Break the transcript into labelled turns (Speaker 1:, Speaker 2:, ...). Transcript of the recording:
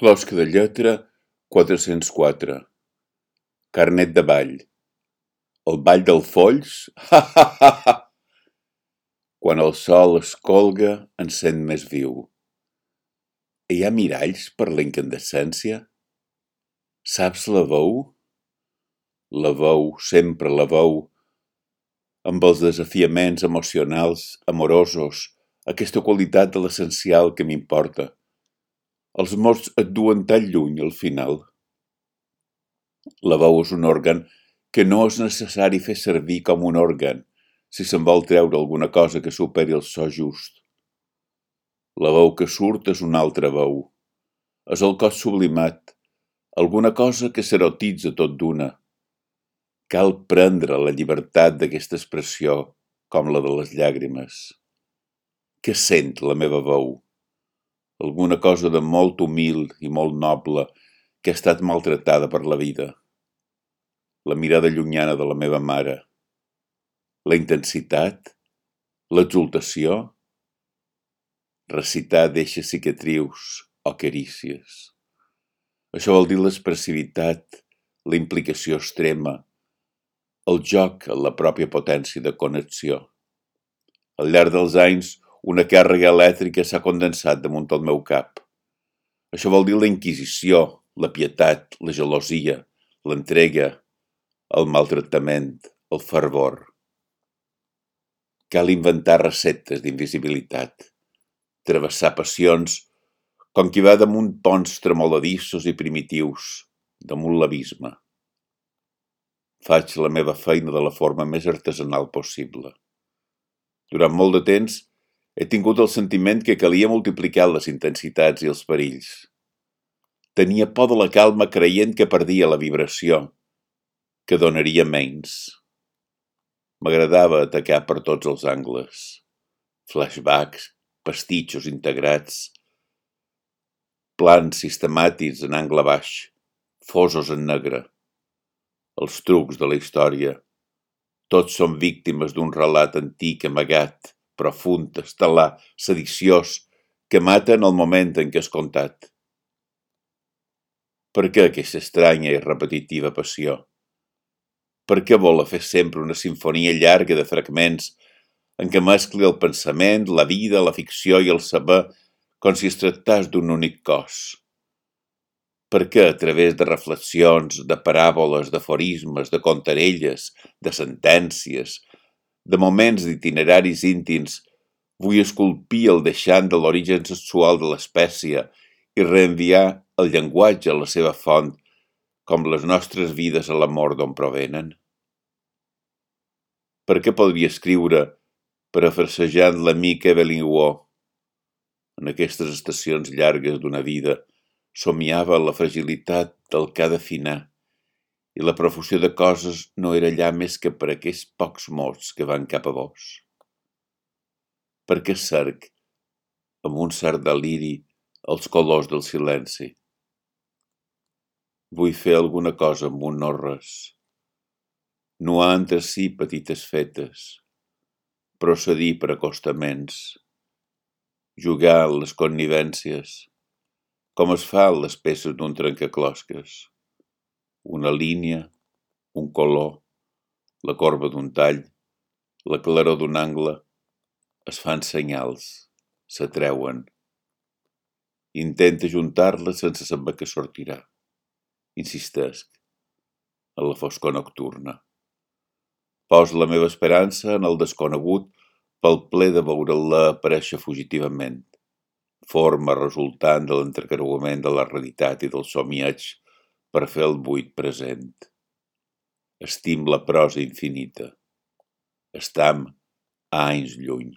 Speaker 1: Closca de lletra, quatre-cents quatre. Carnet de ball. El ball del folls? Ha, ha, ha, ha! Quan el sol es colga, encén més viu. Hi ha miralls per la incandescència? Saps la veu? La veu, sempre la veu, amb els desafiaments emocionals, amorosos, aquesta qualitat de l'essencial que m'importa. Els mots et duen tan lluny al final. La veu és un òrgan que no és necessari fer servir com un òrgan si se'n vol treure alguna cosa que superi el so just. La veu que surt és una altra veu. És el cos sublimat, alguna cosa que s'erotitza tot d'una. Cal prendre la llibertat d'aquesta expressió com la de les llàgrimes. Què sent la meva veu? Alguna cosa de molt humil i molt noble que ha estat maltratada per la vida. La mirada llunyana de la meva mare. La intensitat, l'exultació, recitar deixa cicatrius o carícies. Això vol dir l'expressivitat, la implicació extrema, el joc en la pròpia potència de connexió. Al llarg dels anys, una càrrega elèctrica s'ha condensat damunt el meu cap. Això vol dir la inquisició, la pietat, la gelosia, l'entrega, el maltractament, el fervor. Cal inventar receptes d'invisibilitat, travessar passions com qui va damunt ponts tremoladissos i primitius, damunt l'abisme. Faig la meva feina de la forma més artesanal possible. Durant molt de temps he tingut el sentiment que calia multiplicar les intensitats i els perills. Tenia por de la calma creient que perdia la vibració, que donaria menys. M'agradava atacar per tots els angles. Flashbacks, pastitxos integrats, plans sistemàtics en angle baix, fosos en negre els trucs de la història. Tots som víctimes d'un relat antic, amagat, profund, estel·lar, sediciós, que mata en el moment en què és contat. Per què aquesta estranya i repetitiva passió? Per què vol fer sempre una sinfonia llarga de fragments en què mescli el pensament, la vida, la ficció i el saber com si es tractés d'un únic cos? perquè a través de reflexions, de paràboles, d'aforismes, de contarelles, de sentències, de moments d'itineraris íntims, vull esculpir el deixant de l'origen sexual de l'espècie i reenviar el llenguatge a la seva font, com les nostres vides a l'amor d'on provenen. Per què podria escriure parafrasejant l'amic Evelyn Waugh en aquestes estacions llargues d'una vida Somiava la fragilitat del que ha d'afinar i la profusió de coses no era allà més que per aquests pocs mots que van cap a vos. Per què cerc, amb un cert deliri, els colors del silenci? Vull fer alguna cosa amb un no res. Nuar entre si petites fetes, procedir per acostaments, jugar les connivències, com es fa les peces d'un trencaclosques. Una línia, un color, la corba d'un tall, la claror d'un angle, es fan senyals, s'atreuen. Intenta juntar-les sense saber què sortirà. Insistesc, a la foscor nocturna. Pos la meva esperança en el desconegut pel ple de veure-la aparèixer fugitivament forma resultant de l'entrecreuament de la realitat i del somiaig per fer el buit present. Estim la prosa infinita. Estam a anys lluny.